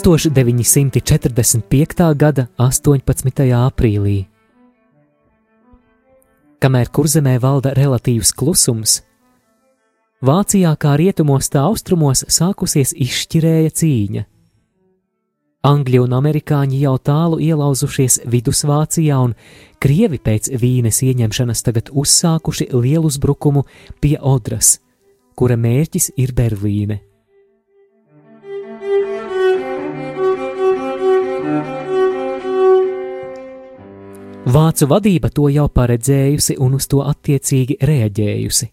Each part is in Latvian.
1945. gada 18. aprīlī. Kamēr kurzemē valda relatīvs klusums, Vācijā kā rietumos tā austrumos sākusies izšķirēja cīņa. Angļi un amerikāņi jau tālu ielauzušies Vidusvācijā, un krievi pēc vīnes ieņemšanas tagad uzsākuši lielu uzbrukumu pie Odras, kura mērķis ir Berlīne. Vācu vadība to jau paredzējusi un uz to attiecīgi reaģējusi.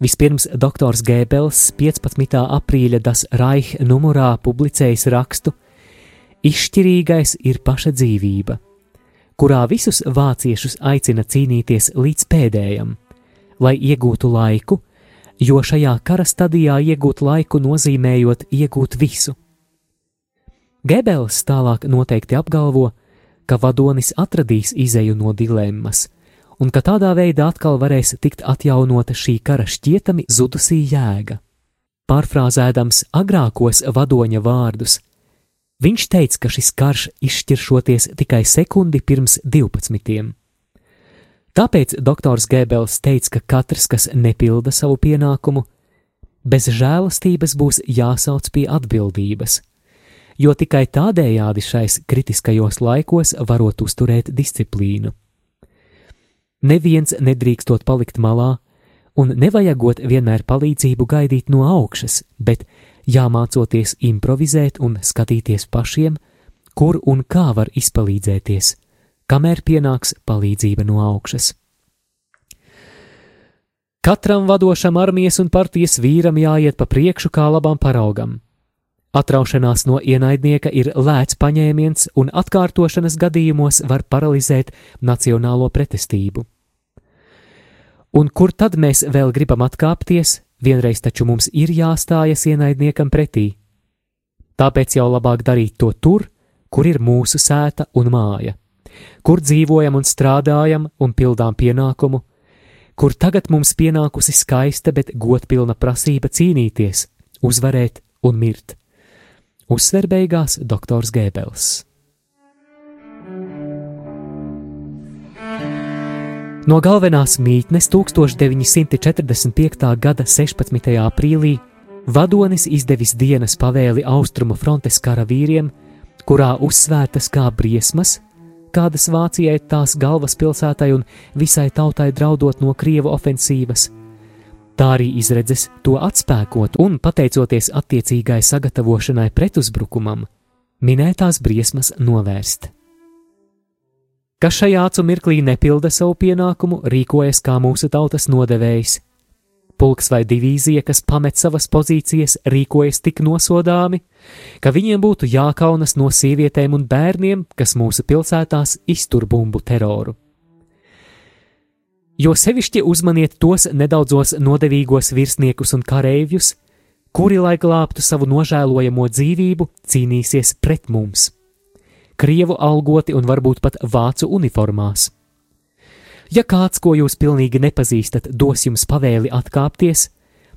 Vispirms doktors Gēbels 15. aprīļa Das Reich numurā publicējis rakstu Izšķirīgais ir paša dzīvība, kurā visus vāciešus aicina cīnīties līdz pēdējam, lai iegūtu laiku, jo šajā kara stadijā iegūt laiku nozīmējot iegūt visu. Gebels tālāk noteikti apgalvo, ka vadonis atradīs izēju no dilemmas, un ka tādā veidā atkal varēs tikt atjaunota šī kara šķietami zudusī jēga. Pārfrāzēdams agrākos vadoņa vārdus, viņš teica, ka šis karš izšķiršoties tikai sekundi pirms 12. Tāpēc doktors Gēbels teica, ka katrs, kas nepilda savu pienākumu, bez žēlastības būs jāsauc pie atbildības jo tikai tādējādi šais kritiskajos laikos varot uzturēt disciplīnu. Neviens nedrīkstot palikt malā, un nevajagot vienmēr palīdzību gaidīt no augšas, bet jāmācoties improvizēt un skatīties pašiem, kur un kā var izpalīdzēties, kamēr pienāks palīdzība no augšas. Katram vadošam armijas un partijas vīram jāiet pa priekšu kā labam paraugam, Atraušanās no ienaidnieka ir lēts paņēmiens un atkārtošanas gadījumos var paralizēt nacionālo pretestību. Un kur tad mēs vēl gribam atkāpties, vienreiz taču mums ir jāstājas ienaidniekam pretī. Tāpēc jau labāk darīt to tur, kur ir mūsu sēta un māja, kur dzīvojam un strādājam un pildām pienākumu, kur tagad mums pienākusi skaista, bet godpilna prasība cīnīties, uzvarēt un mirt uzsver beigās doktors Gēbels. No galvenās mītnes 1945. gada 16. aprīlī vadonis izdevis dienas pavēli austrumu frontes karavīriem, kurā uzsvērtas kā briesmas, kādas Vācijai tās galvaspilsētai un visai tautai draudot no Krievu ofensīvas – Tā arī izredzes to atspēkot un, pateicoties attiecīgai sagatavošanai pretuzbrukumam, minētās briesmas novērst. Kas šajā acu mirklī nepilda savu pienākumu, rīkojas kā mūsu tautas nodevējs. Pulks vai divīzija, kas pamet savas pozīcijas, rīkojas tik nosodāmi, ka viņiem būtu jākaunas no sievietēm un bērniem, kas mūsu pilsētās iztur bumbu teroru jo sevišķi uzmaniet tos nedaudzos nodevīgos virsniekus un kareivjus, kuri, lai glābtu savu nožēlojamo dzīvību, cīnīsies pret mums. Krievu algoti un varbūt pat vācu uniformās. Ja kāds, ko jūs pilnīgi nepazīstat, dos jums pavēli atkāpties,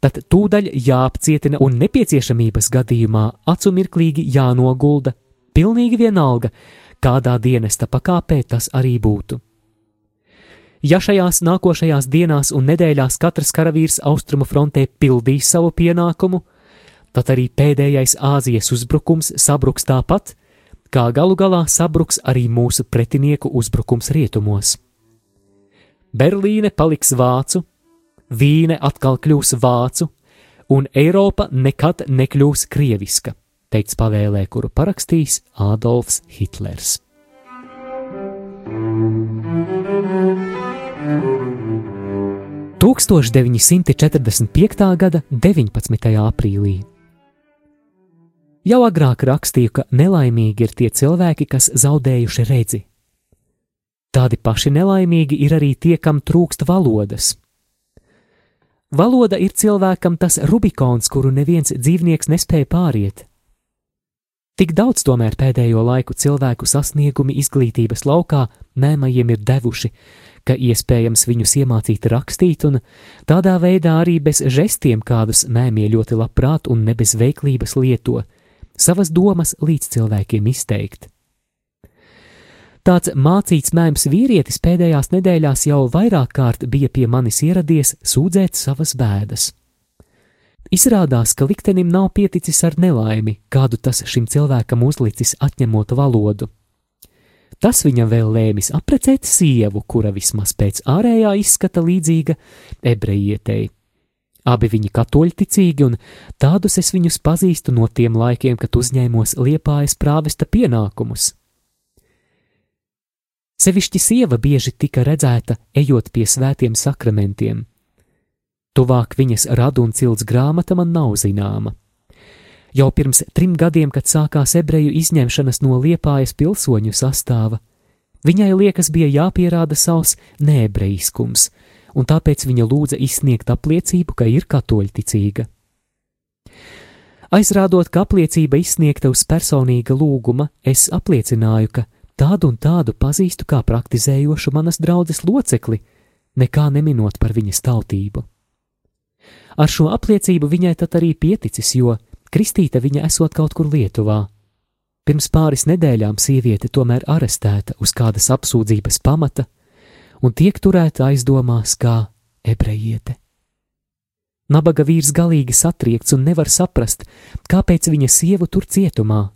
tad tūdaļ jāapcietina un nepieciešamības gadījumā acu mirklīgi jānogulda, pilnīgi vienalga, kādā dienesta pakāpē tas arī būtu. Ja šajās nākošajās dienās un nedēļās katrs karavīrs austrumu frontē pildīs savu pienākumu, tad arī pēdējais Āzijas uzbrukums sabruks tāpat, kā galu galā sabruks arī mūsu pretinieku uzbrukums rietumos. Berlīne paliks vācu, Vīne atkal kļūs vācu, un Eiropa nekad nekļūs krieviska. teikts pavēlē, kuru parakstīs Ādolfs Hitlers. Tūkstoš 945. gada 19. aprīlī. Jau agrāk rakstīju, ka nelaimīgi ir tie cilvēki, kas zaudējuši redzi. Tādi paši nelaimīgi ir arī tie, kam trūkst valodas. Valoda ir cilvēkam tas Rubikons, kuru neviens dzīvnieks nespēja pāriet. Tik daudz tomēr pēdējo laiku cilvēku sasniegumi izglītības laukā mēmajiem ir devuši, ka iespējams viņus iemācīt rakstīt, un tādā veidā arī bez žestiem kādus mēmie ļoti labprāt un ne bez veiklības lieto, savas domas līdz cilvēkiem izteikt. Tāds mācīts mēms vīrietis pēdējās nedēļās jau vairāk kārt bija pie manis ieradies sūdzēt savas bēdas. Izrādās, ka liktenim nav pieticis ar nelaimi, kādu tas šim cilvēkam uzlicis atņemot valodu. Tas viņam vēl lēmis aprecēt sievu, kura vismaz pēc ārējā izskata līdzīga ebrejietei. Abi viņi katoļticīgi, un tādus es viņus pazīstu no tiem laikiem, kad uzņēmos liepājas prāvesta pienākumus. Sevišķi sieva bieži tika redzēta, ejot pie svētiem sakramentiem. Tuvāk viņas radu un cilts grāmata man nav zināma. Jau pirms trim gadiem, kad sākās ebreju izņemšanas no liepājas pilsoņu sastāva, viņai liekas bija jāpierāda savs neebrejiskums, un tāpēc viņa lūdza izsniegt apliecību, ka ir katoļticīga. Aizrādot, ka apliecība izsniegta uz personīga lūguma, es apliecināju, ka Tādu un tādu pazīstu kā praktizējošu manas draudzes locekli, nekā neminot par viņas tautību. Ar šo apliecību viņai tad arī pieticis, jo kristīta viņa esot kaut kur Lietuvā. Pirms pāris nedēļām sieviete tomēr arestēta uz kādas apsūdzības pamata un tiek turēta aizdomās kā ebrejiete. Nabaga vīrs galīgi satriekts un nevar saprast, kāpēc viņa sievu tur cietumā,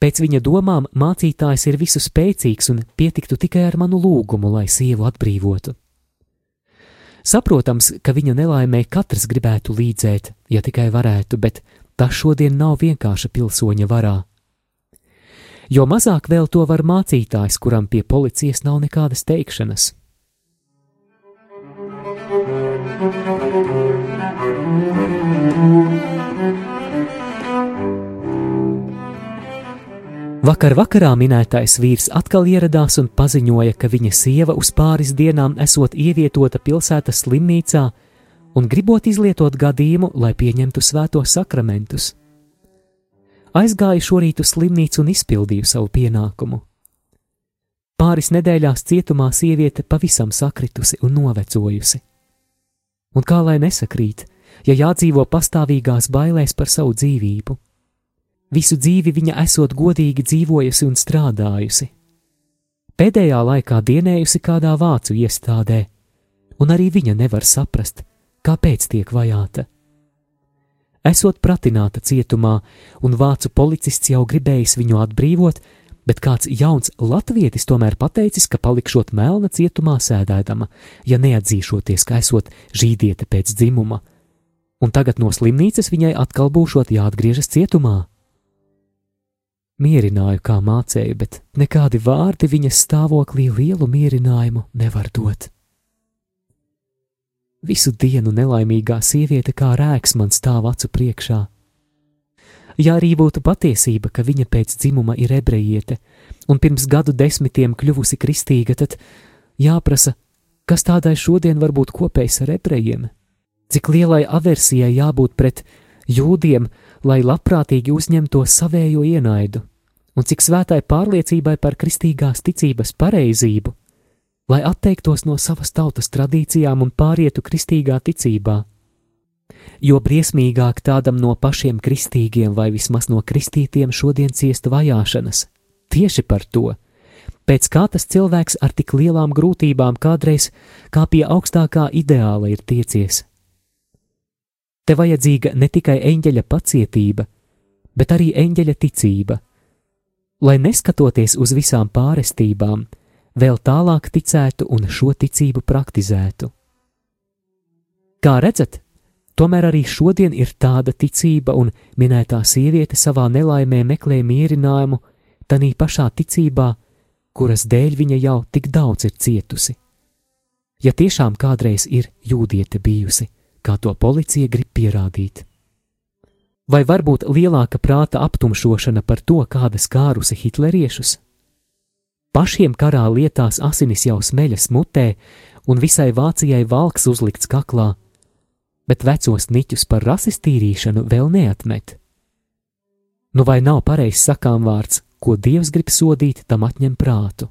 Pēc viņa domām mācītājs ir visu spēcīgs un pietiktu tikai ar manu lūgumu, lai sievu atbrīvotu. Saprotams, ka viņa nelaimē katrs gribētu līdzēt, ja tikai varētu, bet tas šodien nav vienkārša pilsoņa varā. Jo mazāk vēl to var mācītājs, kuram pie policijas nav nekādas teikšanas. Vakar vakarā minētais vīrs atkal ieradās un paziņoja, ka viņa sieva uz pāris dienām esot ievietota pilsētas slimnīcā un gribot izlietot gadījumu, lai pieņemtu svētos sakramentus. Aizgāju šorīt uz slimnīcu un izpildīju savu pienākumu. Pāris nedēļās cietumā sieviete pavisam sakritusi un novecojusi. Un kā lai nesakrīt, ja jādzīvo pastāvīgās bailēs par savu dzīvību? Visu dzīvi viņa esot godīgi dzīvojusi un strādājusi. Pēdējā laikā dienējusi kādā vācu iestādē, un arī viņa nevar saprast, kāpēc tiek vajāta. Esot pratināta cietumā, un vācu policists jau gribējis viņu atbrīvot, bet kāds jauns latvietis tomēr pateicis, ka palikšot melna cietumā sēdēdama, ja neatzīšoties, ka esot žīdiete pēc dzimuma, un tagad no slimnīcas viņai atkal būšot jāatgriežas cietumā. Mierināju, kā mācēju, bet nekādi vārdi viņas stāvoklī lielu mierinājumu nevar dot. Visu dienu nelaimīgā sieviete kā rēks man stāv acu priekšā. Ja arī būtu patiesība, ka viņa pēc dzimuma ir ebrejiete un pirms gadu desmitiem kļuvusi kristīga, tad jāprasa, kas tādai šodien var būt kopējs ar ebrejiem? Cik lielai aversijai jābūt pret jūdiem, lai labprātīgi uzņemto savējo ienaidu? un cik svētai pārliecībai par kristīgās ticības pareizību, lai atteiktos no savas tautas tradīcijām un pārietu kristīgā ticībā. Jo briesmīgāk tādam no pašiem kristīgiem vai vismaz no kristītiem šodien ciest vajāšanas, tieši par to, pēc kā tas cilvēks ar tik lielām grūtībām kādreiz kā pie augstākā ideāla ir tiecies. Te vajadzīga ne tikai eņģeļa pacietība, bet arī eņģeļa ticība lai neskatoties uz visām pārestībām, vēl tālāk ticētu un šo ticību praktizētu. Kā redzat, Tomēr arī šodien ir tāda ticība, un minētā sieviete savā nelaimē meklē mierinājumu, tanī pašā ticībā, kuras dēļ viņa jau tik daudz ir cietusi. Ja tiešām kādreiz ir jūdiete bijusi, kā to policija grib pierādīt. Vai varbūt lielāka prāta aptumšošana par to, kāda skārusi hitleriešus? Pašiem karā lietās asinis jau smeļas mutē, un visai Vācijai valks uzlikts kaklā, bet vecos niķus par rasistīrīšanu vēl neatmet. Nu vai nav pareizs sakām vārds, ko Dievs grib sodīt, tam atņem prātu?